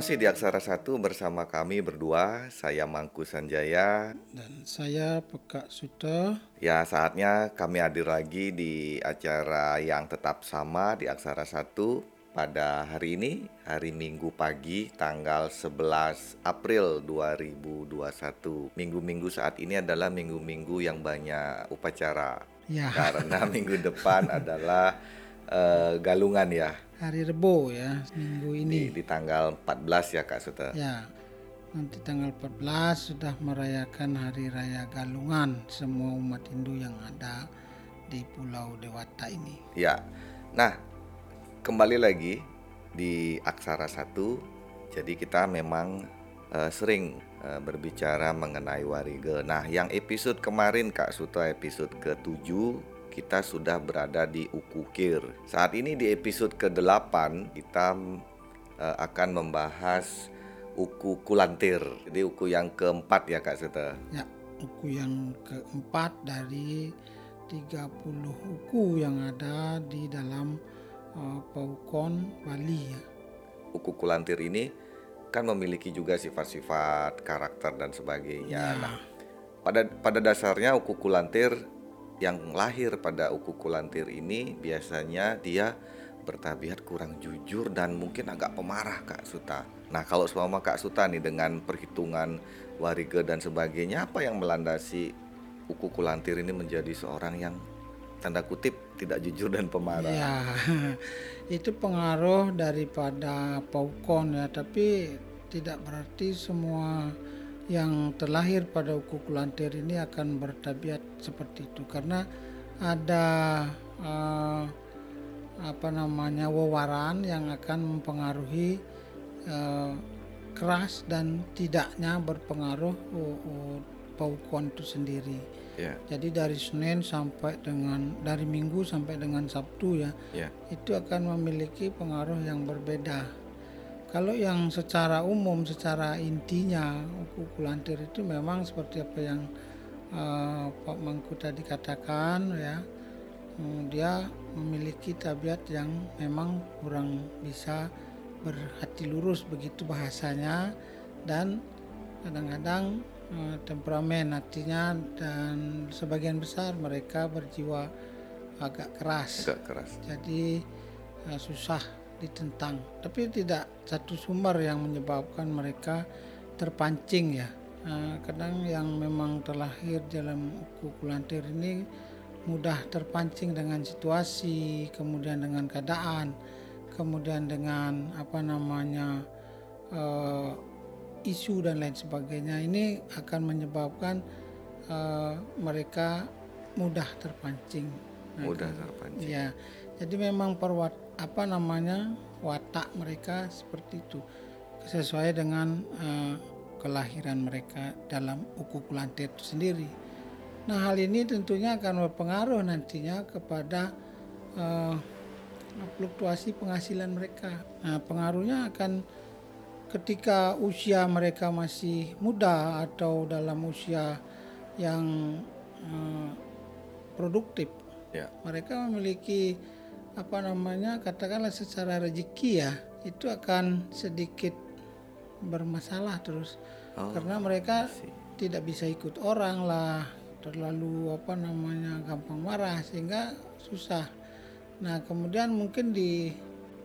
Masih di Aksara Satu bersama kami berdua, saya Mangku Sanjaya. Dan saya Pekak Suto. Ya, saatnya kami hadir lagi di acara yang tetap sama di Aksara Satu pada hari ini, hari Minggu pagi, tanggal 11 April 2021. Minggu-minggu saat ini adalah minggu-minggu yang banyak upacara. Ya. Karena minggu depan adalah uh, galungan ya hari Rebo ya minggu ini di, di tanggal 14 ya Kak Suta. Ya. Nanti tanggal 14 sudah merayakan hari raya Galungan semua umat Hindu yang ada di Pulau Dewata ini. Ya. Nah, kembali lagi di Aksara Satu. Jadi kita memang uh, sering uh, berbicara mengenai warige. Nah, yang episode kemarin Kak Suto episode ke-7 kita sudah berada di Ukukir. Saat ini di episode ke-8 kita uh, akan membahas Uku Kulantir. Jadi uku yang keempat ya Kak Seta. Ya, uku yang keempat dari 30 uku yang ada di dalam uh, Paukon Bali ya. Uku Kulantir ini kan memiliki juga sifat-sifat karakter dan sebagainya. Ya. Nah, pada pada dasarnya Uku Kulantir yang lahir pada Uku Kulantir ini biasanya dia bertabiat kurang jujur dan mungkin agak pemarah Kak Suta. Nah kalau selama Kak Suta nih dengan perhitungan warige dan sebagainya apa yang melandasi Uku Kulantir ini menjadi seorang yang tanda kutip tidak jujur dan pemarah? Ya itu pengaruh daripada paukon ya tapi tidak berarti semua yang terlahir pada uku kulantir ini akan bertabiat seperti itu karena ada uh, apa namanya wewaran yang akan mempengaruhi uh, keras dan tidaknya berpengaruh uh, uh, paukon itu sendiri. Yeah. Jadi dari Senin sampai dengan dari Minggu sampai dengan Sabtu ya, yeah. itu akan memiliki pengaruh yang berbeda kalau yang secara umum, secara intinya uku kulantir itu memang seperti apa yang uh, Pak Mangku tadi katakan ya, um, dia memiliki tabiat yang memang kurang bisa berhati lurus begitu bahasanya dan kadang-kadang uh, temperamen hatinya dan sebagian besar mereka berjiwa agak keras. Agak keras. Jadi uh, susah ditentang. Tapi tidak satu sumber yang menyebabkan mereka terpancing ya. Nah, kadang yang memang terlahir dalam uku kulantir ini mudah terpancing dengan situasi kemudian dengan keadaan kemudian dengan apa namanya uh, isu dan lain sebagainya. Ini akan menyebabkan uh, mereka mudah terpancing. Mudah terpancing. ya jadi memang perwat apa namanya watak mereka seperti itu sesuai dengan uh, kelahiran mereka dalam uku kulantir itu sendiri. Nah hal ini tentunya akan berpengaruh nantinya kepada uh, fluktuasi penghasilan mereka. Nah pengaruhnya akan ketika usia mereka masih muda atau dalam usia yang uh, produktif, ya. mereka memiliki apa namanya katakanlah secara rezeki ya itu akan sedikit bermasalah terus. Oh, karena mereka tidak bisa ikut orang lah terlalu apa namanya gampang marah sehingga susah. Nah kemudian mungkin di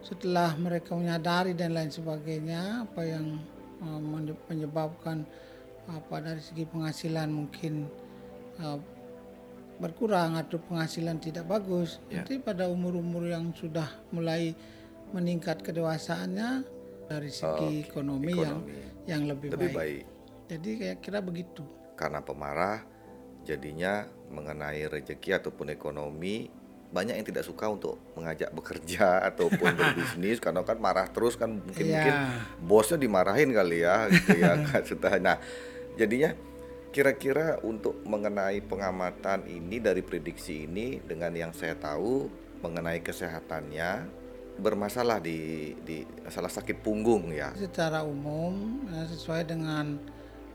setelah mereka menyadari dan lain sebagainya apa yang uh, menyebabkan apa dari segi penghasilan mungkin uh, berkurang atau penghasilan tidak bagus. Ya. Nanti pada umur-umur yang sudah mulai meningkat kedewasaannya dari segi oh, ekonomi, ekonomi yang yang lebih, lebih baik. baik. Jadi kayak kira begitu. Karena pemarah jadinya mengenai rezeki ataupun ekonomi banyak yang tidak suka untuk mengajak bekerja ataupun berbisnis karena kan marah terus kan mungkin ya. mungkin bosnya dimarahin kali ya gitu ya Nah, jadinya Kira-kira untuk mengenai pengamatan ini dari prediksi ini dengan yang saya tahu mengenai kesehatannya bermasalah di di salah sakit punggung ya. Secara umum ya, sesuai dengan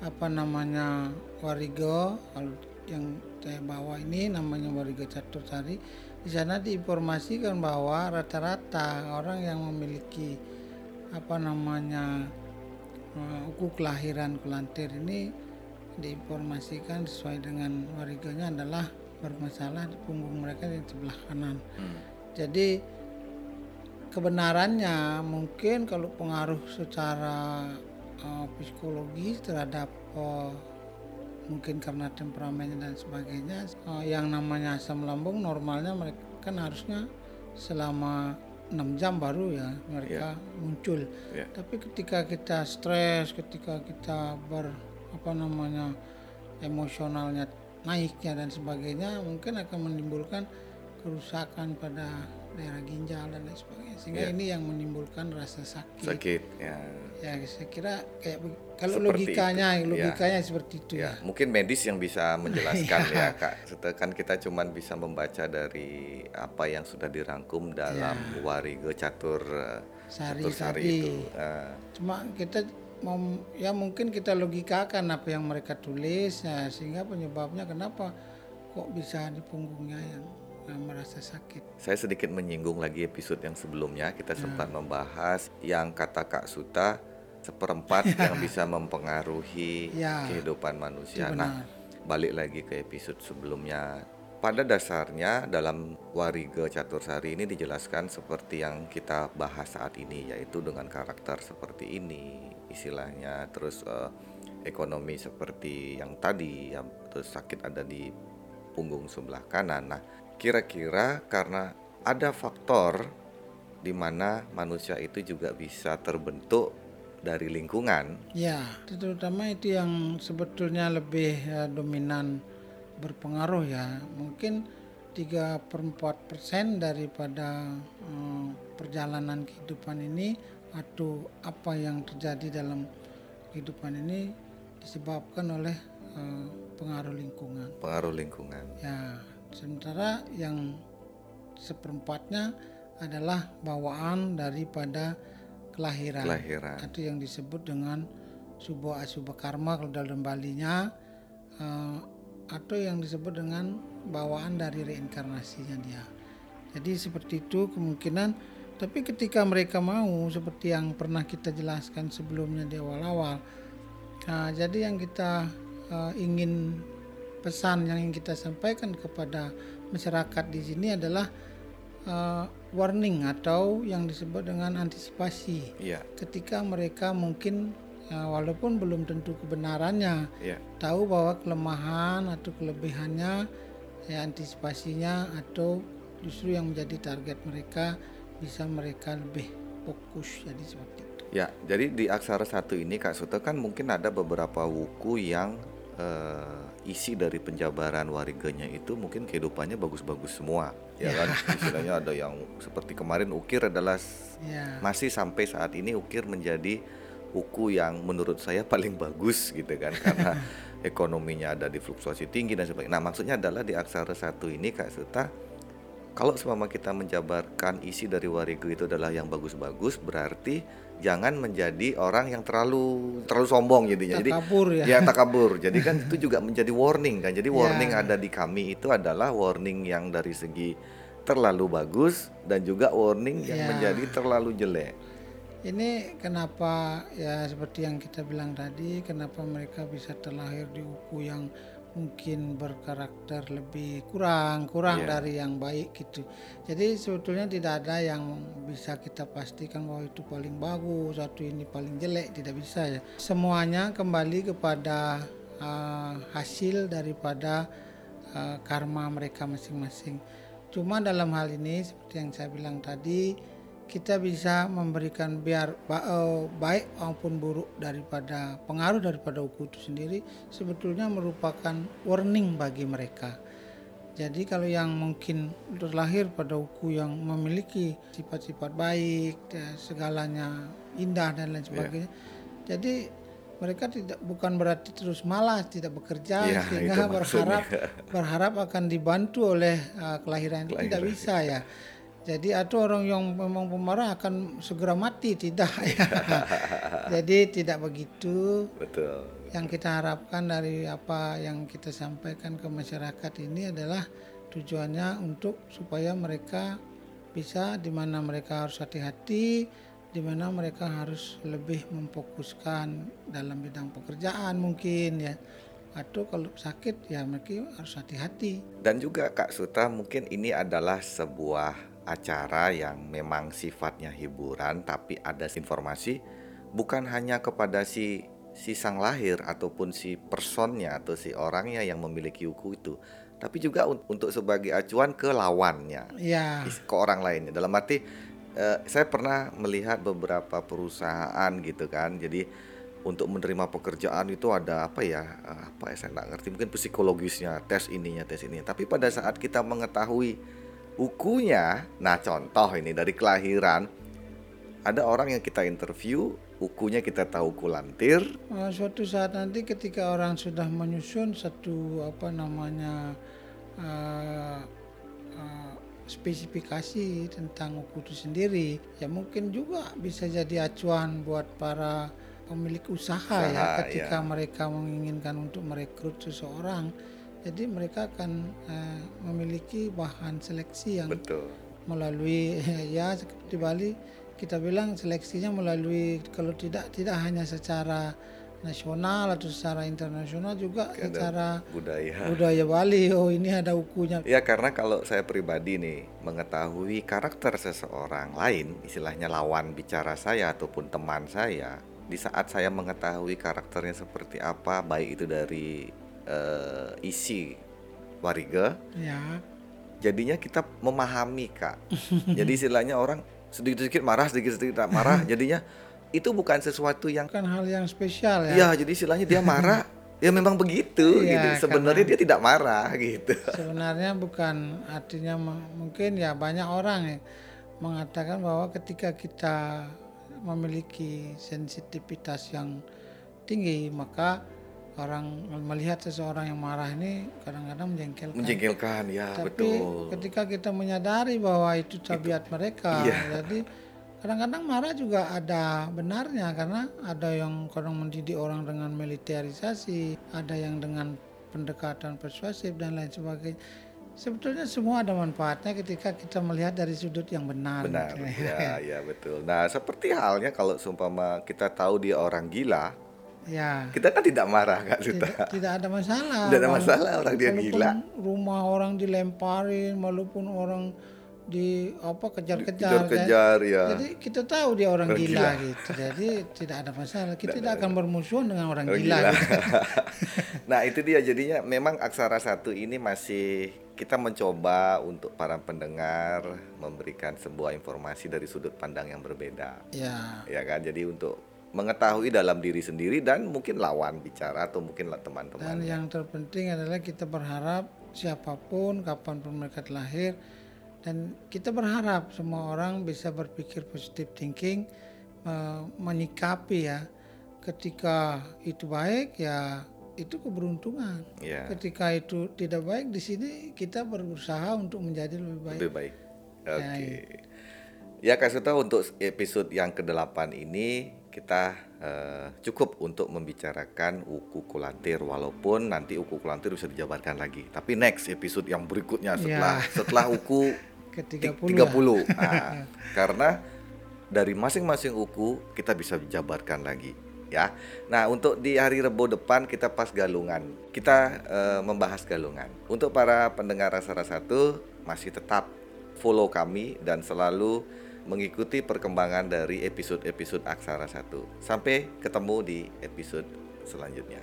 apa namanya warigo kalau yang saya bawa ini namanya warigo catur sari di sana diinformasikan bahwa rata-rata orang yang memiliki apa namanya uh, uku kelahiran Kulantir ini diinformasikan sesuai dengan wariganya adalah bermasalah di punggung mereka di sebelah kanan. Hmm. Jadi kebenarannya mungkin kalau pengaruh secara uh, psikologis terhadap uh, mungkin karena temperamennya dan sebagainya uh, yang namanya asam lambung normalnya mereka kan harusnya selama enam jam baru ya mereka muncul. Ya. Tapi ketika kita stres, ketika kita ber apa namanya emosionalnya naiknya dan sebagainya mungkin akan menimbulkan kerusakan pada daerah ginjal dan lain sebagainya sehingga Ya. ini yang menimbulkan rasa sakit. Sakit ya. Ya saya kira kayak kalau Seperti logikanya itu, ya. logikanya seperti itu Ya, ya. mungkin medis yang bisa menjelaskan Iya. ya Kak. Setelah kan kita cuman bisa membaca dari apa yang sudah dirangkum dalam Warige Catur eh. Sari Catur Sari tadi. itu. Eh, Cuma kita mau ya mungkin kita logikakan apa yang mereka tulis ya sehingga penyebabnya kenapa kok bisa di punggungnya yang merasa sakit. saya sedikit menyinggung lagi episode yang sebelumnya kita Ya. sempat membahas yang kata Kak Suta seperempat yang bisa mempengaruhi Ya, kehidupan manusia. Nah, balik lagi ke episode sebelumnya. Pada dasarnya dalam Warige Catursari ini dijelaskan seperti yang kita bahas saat ini yaitu dengan karakter seperti ini istilahnya terus eh, ekonomi seperti yang tadi yang terus sakit ada di punggung sebelah kanan. Nah, kira-kira karena ada faktor di mana manusia itu juga bisa terbentuk dari lingkungan Ya, terutama itu yang sebetulnya lebih eh, dominan berpengaruh ya. Mungkin 3 per 4 persen daripada eh, perjalanan kehidupan ini atau apa yang terjadi dalam kehidupan ini disebabkan oleh eh, pengaruh lingkungan. pengaruh lingkungan. Ya, sementara yang seperempatnya adalah bawaan daripada kelahiran Kelahiran. atau yang disebut dengan subo asuba karma kalau dalam balinya eh, atau yang disebut dengan bawaan dari reinkarnasinya dia. Jadi seperti itu kemungkinan tapi ketika mereka mau seperti yang pernah kita jelaskan sebelumnya di awal-awal. Nah, jadi yang kita eh, ingin pesan yang ingin kita sampaikan kepada masyarakat di sini adalah eh, warning atau yang disebut dengan antisipasi Iya, ketika mereka mungkin eh, walaupun belum tentu kebenarannya iya. tahu bahwa kelemahan atau kelebihannya ya antisipasinya atau justru yang menjadi target mereka bisa mereka lebih fokus jadi seperti itu Ya, jadi di aksara satu ini Kak Suto kan mungkin ada beberapa wuku yang eh, isi dari penjabaran wariganya itu mungkin kehidupannya bagus-bagus semua, ya kan? Istilahnya ada yang seperti kemarin ukir adalah ya masih sampai saat ini ukir menjadi wuku yang menurut saya paling bagus gitu kan karena ekonominya ada di fluktuasi tinggi dan sebagainya. Nah, maksudnya adalah di aksara satu ini Kak Suta kalau semama kita menjabarkan isi dari warigo itu adalah yang bagus-bagus, berarti jangan menjadi orang yang terlalu terlalu sombong jadinya. Jadi takabur ya ya takabur. Jadi kan itu juga menjadi warning kan. Jadi warning Ya. ada di kami itu adalah warning yang dari segi terlalu bagus dan juga warning yang Ya. menjadi terlalu jelek. Ini kenapa ya seperti yang kita bilang tadi, kenapa mereka bisa terlahir di uku yang mungkin berkarakter lebih kurang, kurang Iya. dari yang baik gitu. Jadi sebetulnya tidak ada yang bisa kita pastikan bahwa itu paling bagus, satu ini paling jelek, tidak bisa ya. Semuanya kembali kepada uh, hasil daripada uh, karma mereka masing-masing. Cuma dalam hal ini seperti yang saya bilang tadi, kita bisa memberikan biar eh, baik maupun buruk daripada pengaruh daripada uku itu sendiri sebetulnya merupakan warning bagi mereka. Jadi kalau yang mungkin terlahir pada uku yang memiliki sifat-sifat baik, ya, segalanya indah dan lain sebagainya. Jadi mereka tidak bukan berarti terus malas tidak bekerja Iya, sehingga berharap berharap akan dibantu oleh uh, kelahiran itu tidak bisa ya. Jadi atau orang yang memang pemarah akan segera mati tidak ya. Jadi tidak begitu. Betul. Yang kita harapkan dari apa yang kita sampaikan ke masyarakat ini adalah tujuannya untuk supaya mereka bisa di mana mereka harus hati-hati di mana mereka harus lebih memfokuskan dalam bidang pekerjaan mungkin ya atau kalau sakit ya mereka harus hati-hati Dan juga Kak Suta mungkin ini adalah sebuah acara yang memang sifatnya hiburan tapi ada informasi bukan hanya kepada si si sang lahir ataupun si personnya atau si orangnya yang memiliki buku itu tapi juga un- untuk sebagai acuan ke lawannya. Ya ke orang lainnya. Dalam arti eh, saya pernah melihat beberapa perusahaan gitu kan jadi untuk menerima pekerjaan itu ada apa ya eh, apa ya saya nggak ngerti. Mungkin psikologisnya tes ininya tes ini tapi pada saat kita mengetahui ukunya nah contoh ini dari kelahiran. Ada orang yang kita interview ukunya kita tahu kulantir. Eh, suatu saat nanti ketika orang sudah menyusun satu apa namanya eh, eh, spesifikasi tentang uku itu sendiri ya mungkin juga bisa jadi acuan buat para pemilik usaha, ya Usaha, ketika ya. mereka menginginkan untuk merekrut seseorang jadi mereka akan eh, memiliki bahan seleksi yang betul. melalui ya seperti Bali kita bilang seleksinya melalui kalau tidak tidak hanya secara nasional atau secara internasional juga Ada secara budaya. budaya Bali. Oh ini ada ukunya. Ya karena kalau saya pribadi nih mengetahui karakter seseorang lain, istilahnya lawan bicara saya ataupun teman saya, di saat saya mengetahui karakternya seperti apa, baik itu dari eh, isi warga, ya jadinya kita memahami kak. Jadi istilahnya orang sedikit-sedikit marah, sedikit-sedikit tak marah, jadinya itu bukan sesuatu yang bukan hal yang spesial ya ya jadi istilahnya dia marah, ya memang begitu Iya, gitu. Sebenarnya dia tidak marah gitu. sebenarnya bukan artinya mungkin ya banyak orang yang mengatakan bahwa ketika kita memiliki sensitivitas yang tinggi maka orang melihat seseorang yang marah ini kadang-kadang menjengkelkan. Menjengkelkan ya Tapi betul. ketika kita menyadari bahwa itu tabiat mereka, Iya. jadi kadang-kadang marah juga ada benarnya karena ada yang kadang mendidik orang dengan militerisasi, ada yang dengan pendekatan persuasif dan lain sebagainya. Sebetulnya semua ada manfaatnya ketika kita melihat dari sudut yang benar. Benar, ya, ya betul. Nah, seperti halnya kalau seumpama kita tahu dia orang gila, ya. kita kan tidak marah, Kak Suta. Tidak, tidak ada masalah. Tidak ada masalah orang dia gila. Rumah orang dilemparin, walaupun orang di apa kejar-kejar. kan. Kejar-kejar ya. Jadi kita tahu dia orang, Orang gila, gila. gitu. Jadi tidak ada masalah. Kita tidak akan bermusuhan dengan orang, Orang gila. gila. gitu. nah, itu dia jadinya memang aksara satu ini masih kita mencoba untuk para pendengar memberikan sebuah informasi dari sudut pandang yang berbeda. Ya, Ya kan? Jadi untuk mengetahui dalam diri sendiri dan mungkin lawan bicara atau mungkin lah dan teman-teman. yang terpenting adalah kita berharap siapa pun, kapan pun mereka lahir, dan kita berharap semua orang bisa berpikir positive thinking, me- menyikapi ya, ketika itu baik ya itu keberuntungan. Ya. Ketika itu tidak baik di sini kita berusaha untuk menjadi lebih baik. Lebih baik. Oke. Ya, Ya Kak Suta untuk episode yang ke-8 ini kita eh, cukup untuk membicarakan uku kulantir walaupun nanti uku kulantir bisa dijabarkan lagi. Tapi next episode yang berikutnya setelah setelah uku Ke ti- 30 30. Nah, karena dari masing-masing uku kita bisa jabarkan lagi ya. Nah, untuk di hari Rebo depan kita pas galungan. Kita eh, membahas galungan. Untuk para pendengar rasa-rasa satu masih tetap follow kami dan selalu mengikuti perkembangan dari episode-episode Aksara 1. Sampai ketemu di episode selanjutnya.